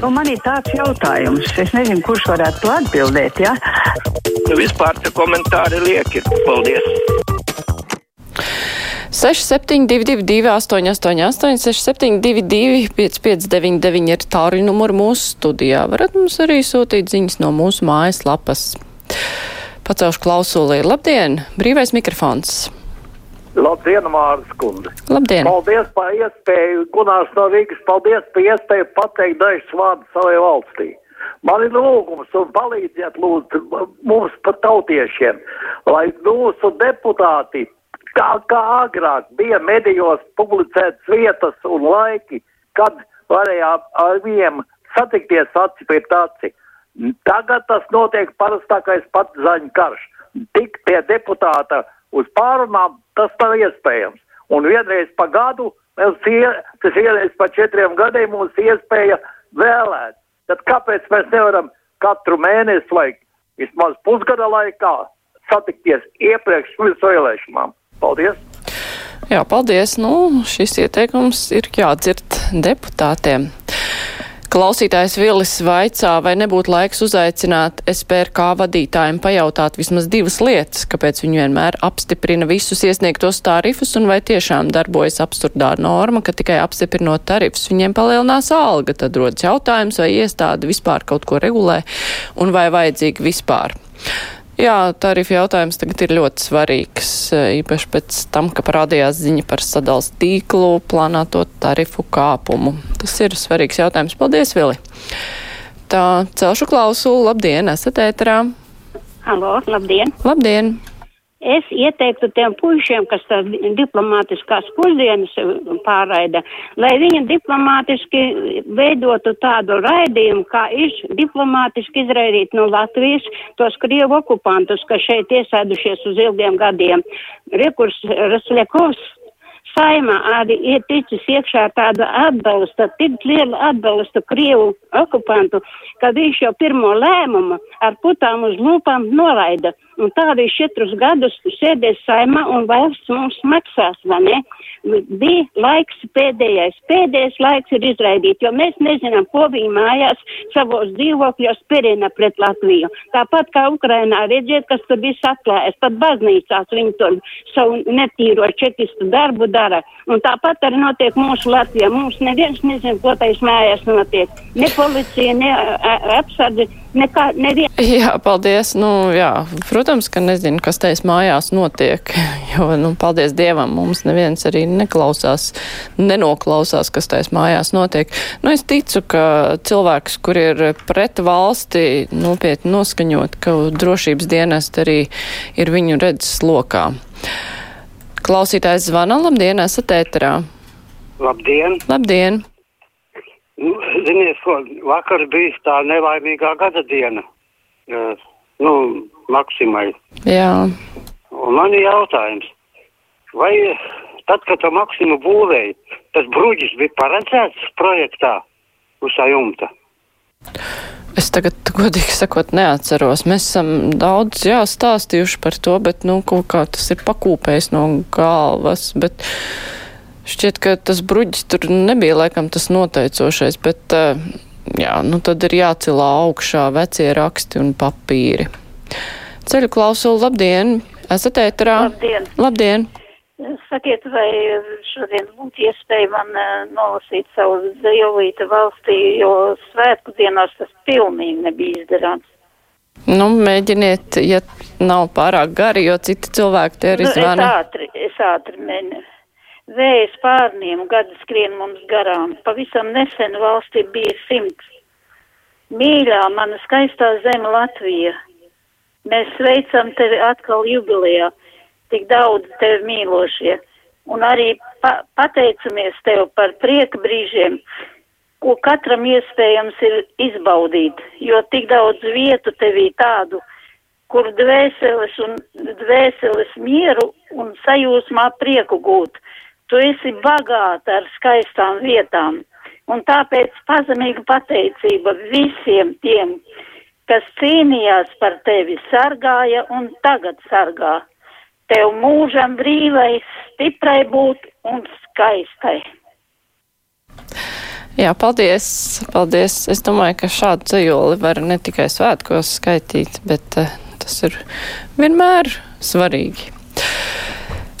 Nu, man ir tāds jautājums, es nezinu, kurš varētu to atbildēt. Ja? Nu, vispār tie komentāri lieki. Paldies! 6722, 888, 672, 559, ir tālruņa numuri mūsu studijā. Varat mums arī sūtīt ziņas no mūsu mājaslapas. Pacelšu klausulī. Labdien! Brīvais mikrofons! Labdien, Mārcis Kundze! Labdien! Paldies par iespēju, Gunārs no Rīgas, paldies par iespēju pateikt dažus vārdus savai valstī. Man ir lūgums un palīdziet lūdzu mums par tautiešiem, lai mūsu deputāti, kā, kā agrāk bija medijos publicētas vietas un laiki, kad varējām ar viņiem satikties aci pret aci. Tagad tas notiek parastākais pats zaņu karš. Tik pie deputāta uz pārunām tas nav iespējams. Un vienreiz pa gadu, tas vienreiz pa četriem gadiem mums iespēja vēlēt. Tad kāpēc mēs nevaram katru mēnesi vai vismaz pusgada laikā satikties iepriekš pirms vēlēšanām? Paldies! Jā, paldies. Nu, šis ieteikums ir jādzird deputātiem. Klausītājs Vilis vaicā, vai nebūtu laiks uzaicināt SPRK vadītājiem pajautāt vismaz divas lietas, kāpēc viņi vienmēr apstiprina visus iesniegtos tarifus un vai tiešām darbojas absurdā norma, ka tikai apstiprinot tarifus viņiem palielinās alga. Tad rodas jautājums, vai iestāde vispār kaut ko regulē un vai vajadzīgi vispār. Jā, tarifu jautājums tagad ir ļoti svarīgs, īpaši pēc tam, ka parādījās ziņa par sadals tīklu plānāto tarifu kāpumu. Tas ir svarīgs jautājums. Paldies, Vili! Tā, celšu klausulu. Labdien, esat ēterā! Halo, labdien! Labdien! Es ieteiktu tiem puišiem, kas tās diplomātiskās pusdienas eh, pārraida, lai viņi diplomātiski veidotu tādu raidījumu, kā ir diplomātiski izraidīt no Latvijas tos Krievu okupantus, kas šeit iesēdušies uz ilgiem gadiem. Rekurs Rasļakovs saimā arī ir ticis iekšā tāda atbalsta, tik liela atbalsta Krievu okupantu, ka viņš jau pirmo lēmumu ar putām uz lūpām noraida. Un tā arī četrus gadus sēdēs saimā un valsts mums maksās, vai ne? Bija laiks pēdējais, pēdējais laiks ir izraidīt, jo mēs nezinām, ko viņi mājās savos dzīvokļos perina pret Latviju. Tāpat kā Ukrainā redziet, kas tur viss atklājas, pat baznīcās viņi tur savu netīro čekistu darbu dara. Un tāpat arī notiek mūsu Latvijā. Mums neviens nezin, ko tais mājās notiek. Ne policija, ne apsardzi Nekā, nevien... Jā, paldies. Nu, jā, protams, ka nezinu, kas tais mājās notiek, jo, nu, paldies Dievam, mums neviens arī neklausās, nenoklausās, kas tais mājās notiek. Nu, es ticu, ka cilvēks, kur ir pret valsti, nopietni noskaņot, ka drošības dienest arī ir viņu redzes lokā. Klausītājs zvana, labdien, esat ēterā. Labdien! Labdien! Nu, ziniet, ko vakar bija tā nelaimīgā gada diena. Uh, nu, Maksimai. Jā. Un man ir jautājums, vai tad, kad to Maksimu būvēja, tas bruģis bija paredzēts projektā uz tā jumta? Es tagad, godīgi sakot, neatceros. Mēs esam daudz jā, stāstījuši par to, bet, nu, kaut kā tas ir pakūpējis no galvas, bet Šķiet, ka tas bruģis tur nebija laikam tas noteicošais, bet eh, jā, nu tad ir jācilā augšā vecie raksti un papīri. Ceļu klausulu, labdien! Esat ēterā? Labdien! Labdien! Sakiet, vai šodien būtu iespēja man uh, nolasīt savu dzīvību valstī, jo svētku dienās tas pilnīgi nebija izdarāms. Nu, mēģiniet, ja nav pārāk gari, jo citi cilvēki te arī nu, zvana. Es ātri, es ātri mēģinu. Vējas pārniem gadi skrien mums garām. Pavisam nesen valstī bija simts. Mīļā, mana skaistā zeme Latvija. Mēs sveicam tevi atkal jubilejā. Tik daudz tevi mīlošie. Un arī pa pateicamies tev par prieka brīžiem, ko katram iespējams ir izbaudīt, jo tik daudz vietu tevī tādu, kur dvēseles un dvēseles mieru un sajūsmā prieku gūt. Tu esi bagāta ar skaistām vietām, un tāpēc pazemīga pateicība visiem tiem, kas cīnījās par tevi, sargāja un tagad sargā. Tev mūžam brīvai, stiprai būt un skaistai. Jā, paldies, paldies. Es domāju, ka šādu dzējoli var ne tikai svētkos skaitīt, bet uh, tas ir vienmēr svarīgi.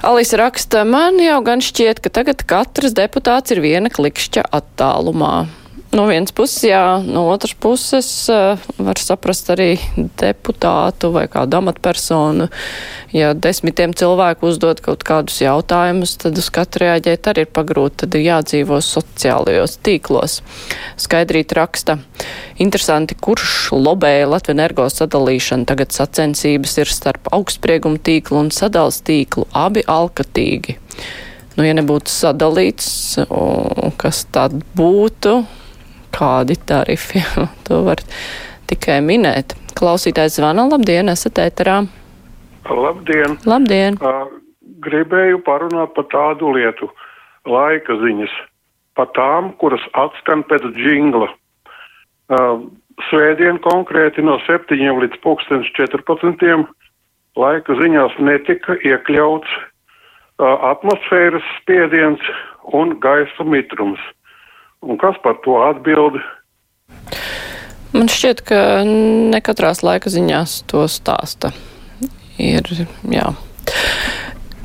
Alisa raksta, man jau gan šķiet, ka tagad katrs deputāts ir viena klikšķa attālumā. No vienas puses, jā, no otras puses uh, var saprast arī deputātu vai kādu amatpersonu. Ja desmitiem cilvēku uzdod kaut kādus jautājumus, tad uz katru reaģēt arī ir pagrūti, tad ir jādzīvo sociālajos tīklos. Skaidrīt raksta. Interesanti, kurš lobēja Latviju energo sadalīšanu. Tagad sacensības ir starp augstspriegumu tīklu un sadals tīklu, abi alkatīgi. Nu, ja nebūtu sadalīts, o, kas tad būtu? Kādi tarifi. to var tikai minēt. Klausītājs zvana, labdien, esat ēterā. Labdien! Labdien! Uh, gribēju parunāt par tādu lietu - laika ziņas. Par tām, kuras atskan pēc džingla. Uh, svētdien konkrēti no 7 līdz 14. laika ziņās netika iekļauts atmosfēras spiediens un gaisa mitrums. Un kas par to atbild? Man šķiet, ka ne katrās laika ziņās to stāsta. Ir, jā.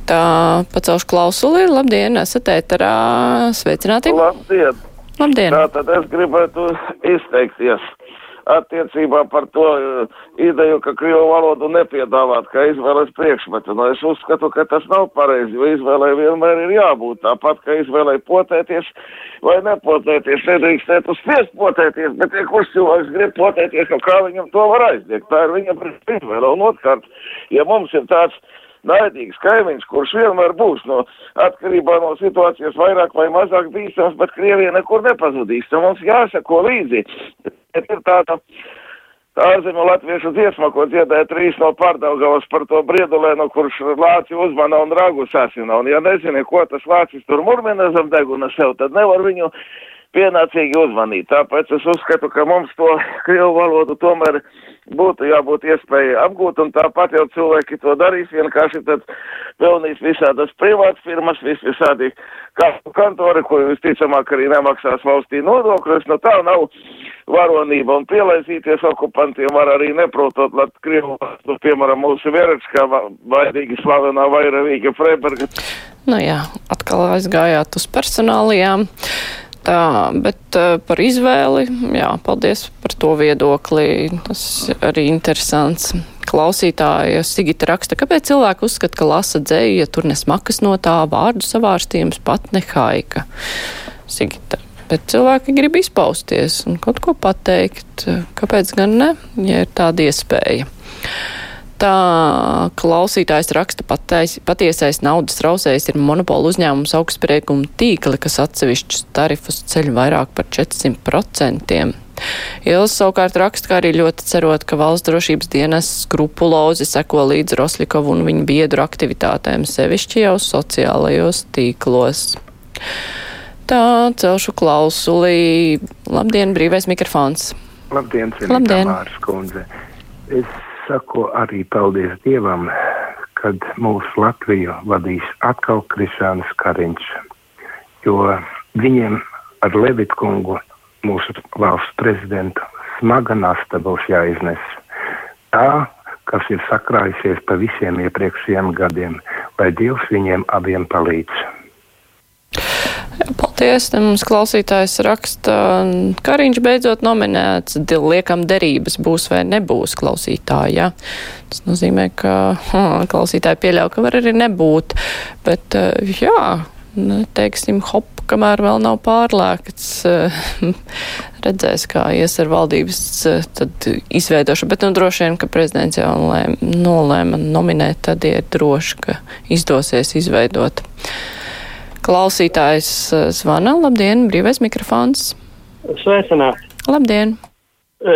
Tā pacelšu klausuli. Labdien, esat ēterā. Sveicināti. Labdien. Labdien. Tātad es gribētu izteikties attiecībā par to uh, ideju, ka krievu valodu nepiedāvāt kā izvēles priekšmetu. Nu, es uzskatu, ka tas nav pareizi, jo izvēlē vienmēr ir jābūt tāpat, ka izvēlē potēties vai nepotēties. Nedrīkstētu spiest potēties, bet ja kurš cilvēks grib potēties, no kā viņam to var aizliegt. Tā ir viņa izvēle. Un otrkārt, ja mums ir tāds naidīgs kaimiņš, kurš vienmēr būs no atkarībā no situācijas vairāk vai mazāk bīstams, bet Krievija nekur nepazudīs. Tad mums jāsako līdzi. Ir tāda ārzemju latviešu dziesma, ko dziedāja trīs no pārdaugavas par to briedulēnu, kurš lāci uzmana un ragu sasina. Un ja nezini, ko tas lācis tur murmina zem deguna sev, tad nevar viņu pienācīgi uzmanīt. Tāpēc es uzskatu, ka mums to krievu valodu tomēr būtu jābūt iespēja apgūt, un tāpat jau cilvēki to darīs, vienkārši tad pelnīs visādas privātas firmas, vis visādi kantori, ko visticamāk arī nemaksās valstī nodokļus, nu tā nav varonība, un pielaizīties okupantiem var arī neprotot, lai Krievu, nu, piemēram, mūsu Vierečkā vairīgi slavenā Vairavīga Freiberga. Nu jā, atkal aizgājāt uz personālijām. Tā, bet uh, par izvēli, jā, paldies par to viedokli. Tas arī interesants. Klausītāja Sigita raksta, kāpēc cilvēki uzskata, ka lasa dzēju, ja tur nesmakas no tā vārdu savārstījums pat nehaika. Sigita. Bet cilvēki grib izpausties un kaut ko pateikt. Kāpēc gan ne, ja ir tāda iespēja? Tā klausītājs raksta patais, patiesais naudas rausējs ir monopola uzņēmums augstsprieguma tīkli, kas atsevišķus tarifus ceļ vairāk par 400%. Ielas savukārt raksta, ka arī ļoti cerot, ka valsts drošības dienas skrupulozi seko līdz Roslikovu un viņa biedru aktivitātēm, sevišķi jau sociālajos tīklos. Tā celšu klausulī. Labdien, brīvais mikrofons. Labdien, Labdien. Mārs kundze. Es saku arī paldies Dievam, kad mūsu Latviju vadīs atkal Krišāns Kariņš, jo viņiem ar Levitkungu, mūsu valsts prezidentu, smaga nasta būs jāiznes. Tā, kas ir sakrājusies pa visiem iepriekšējiem gadiem, lai Dievs viņiem abiem palīdz. Paldies! Te mums klausītājs raksta, Kariņš beidzot nominēts, liekam derības būs vai nebūs klausītāji. Ja? Tas nozīmē, ka hm, klausītāji pieļauj, ka var arī nebūt. Bet jā, teiksim, hop, kamēr vēl nav pārlēkts, redzēs, kā ies ar valdības tad izveidošanu. Bet nu, droši vien, ka prezidents jau nolēma nominēt, tad ir droši, ka izdosies izveidot. Klausītājs zvana. Labdien, brīvais mikrofons. Sveicināti. Labdien.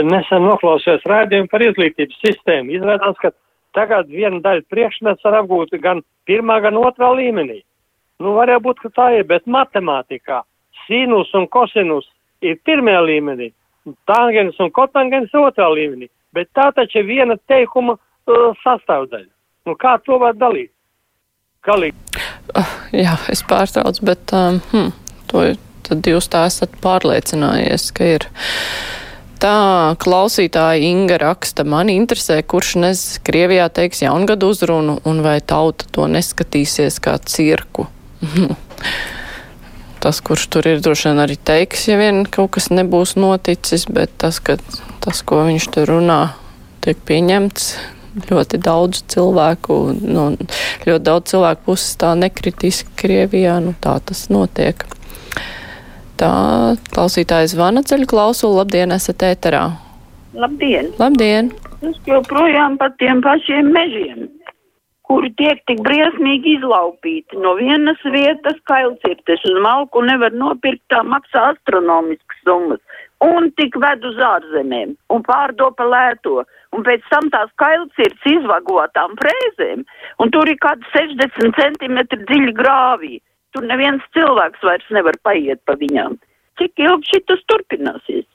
Nesen noklausījos rādījumu par izglītības sistēmu. Izrādās, ka tagad viena daļa priekšmets var apgūt gan pirmā, gan otrā līmenī. Nu, varētu būt, ka tā ir, bet matemātikā sinus un kosinus ir pirmajā līmenī, tangens un kotangens otrā līmenī. Bet tā taču ir viena teikuma uh, sastāvdaļa. Nu, kā to var dalīt? Galīgi. Uh, jā, es pārtraucu, bet um, hm, to tad jūs tā esat pārliecinājies, ka ir. Tā klausītāja Inga raksta, mani interesē, kurš nes Krievijā teiks jaungadu uzrunu un vai tauta to neskatīsies kā cirku. tas, kurš tur ir, droši vien arī teiks, ja vien kaut kas nebūs noticis, bet tas, ka tas, ko viņš tur runā, tiek pieņemts ļoti daudz cilvēku, nu, ļoti daudz cilvēku puses tā nekritiski Krievijā, nu tā tas notiek. Tā klausītājs zvana ceļu klausulu. Labdien, esat ēterā. Labdien! Labdien! Es joprojām par tiem pašiem mežiem, kuri tiek tik briesmīgi izlaupīti. No vienas vietas kailcirtes uz malku nevar nopirkt, tā maksā astronomiskas summas. Un tik ved uz ārzemēm un pārdopa lēto. Un pēc tam tās kailcirts izvagotām frēzēm. Un tur ir kādi 60 centimetri dziļi grāvī. Tur neviens cilvēks vairs nevar paiet pa viņām. Cik ilgi šitas turpināsies?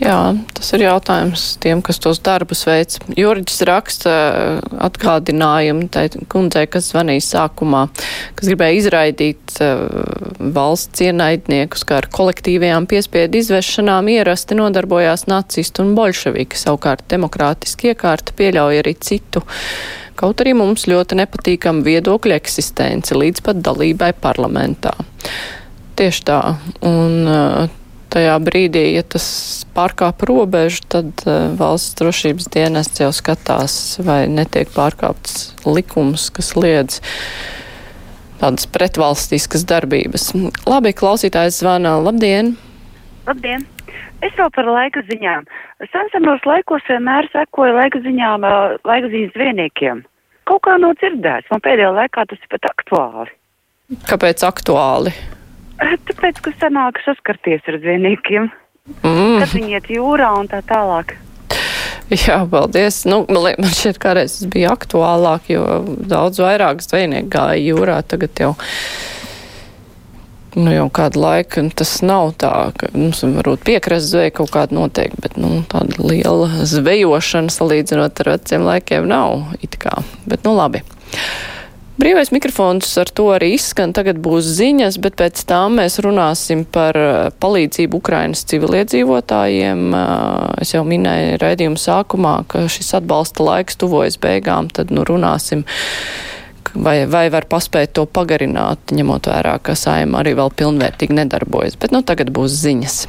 Jā, tas ir jautājums tiem, kas tos darbus veic. Juriģis raksta atgādinājumu tai kundzei, kas zvanīja sākumā, kas gribēja izraidīt uh, valsts ienaidniekus, kā ar kolektīvajām piespiedu izvešanām ierasti nodarbojās nacisti un bolševiki. Savukārt demokrātiski iekārta pieļauj arī citu kaut arī mums ļoti nepatīkama viedokļa eksistence līdz pat dalībai parlamentā. Tieši tā. Un, uh, tajā brīdī, ja tas pārkāp robežu, tad uh, valsts drošības dienests jau skatās, vai netiek pārkāpts likums, kas liedz tādas pretvalstiskas darbības. Labi, klausītājs zvana. Labdien! Labdien! Es vēl par laika ziņām. Sensenos laikos vienmēr sekoju laika ziņām, laika ziņas zvejniekiem. Kaut kā nav dzirdēts. Man pēdējā laikā tas ir pat aktuāli. Kāpēc aktuāli? Tāpēc, ka sanāk saskarties ar zvejniekiem. Mm. Kad viņi iet jūrā un tā tālāk. Jā, paldies. Nu, man, šķiet, kādreiz tas bija aktuālāk, jo daudz vairāk zvejnieku gāja jūrā. Tagad jau nu, jau kādu laiku tas nav tā, ka mums varbūt piekrasts zveja kaut kāda noteikti, bet nu, tāda liela zvejošana salīdzinot ar veciem laikiem nav it kā. Bet nu labi. Brīvais mikrofons ar to arī izskan. Tagad būs ziņas, bet pēc tam mēs runāsim par palīdzību Ukrainas civiliedzīvotājiem. Es jau minēju raidījumu sākumā, ka šis atbalsta laiks tuvojas beigām, tad nu runāsim vai, vai var paspēt to pagarināt, ņemot vērā, ka saima arī vēl pilnvērtīgi nedarbojas. Bet nu tagad būs ziņas.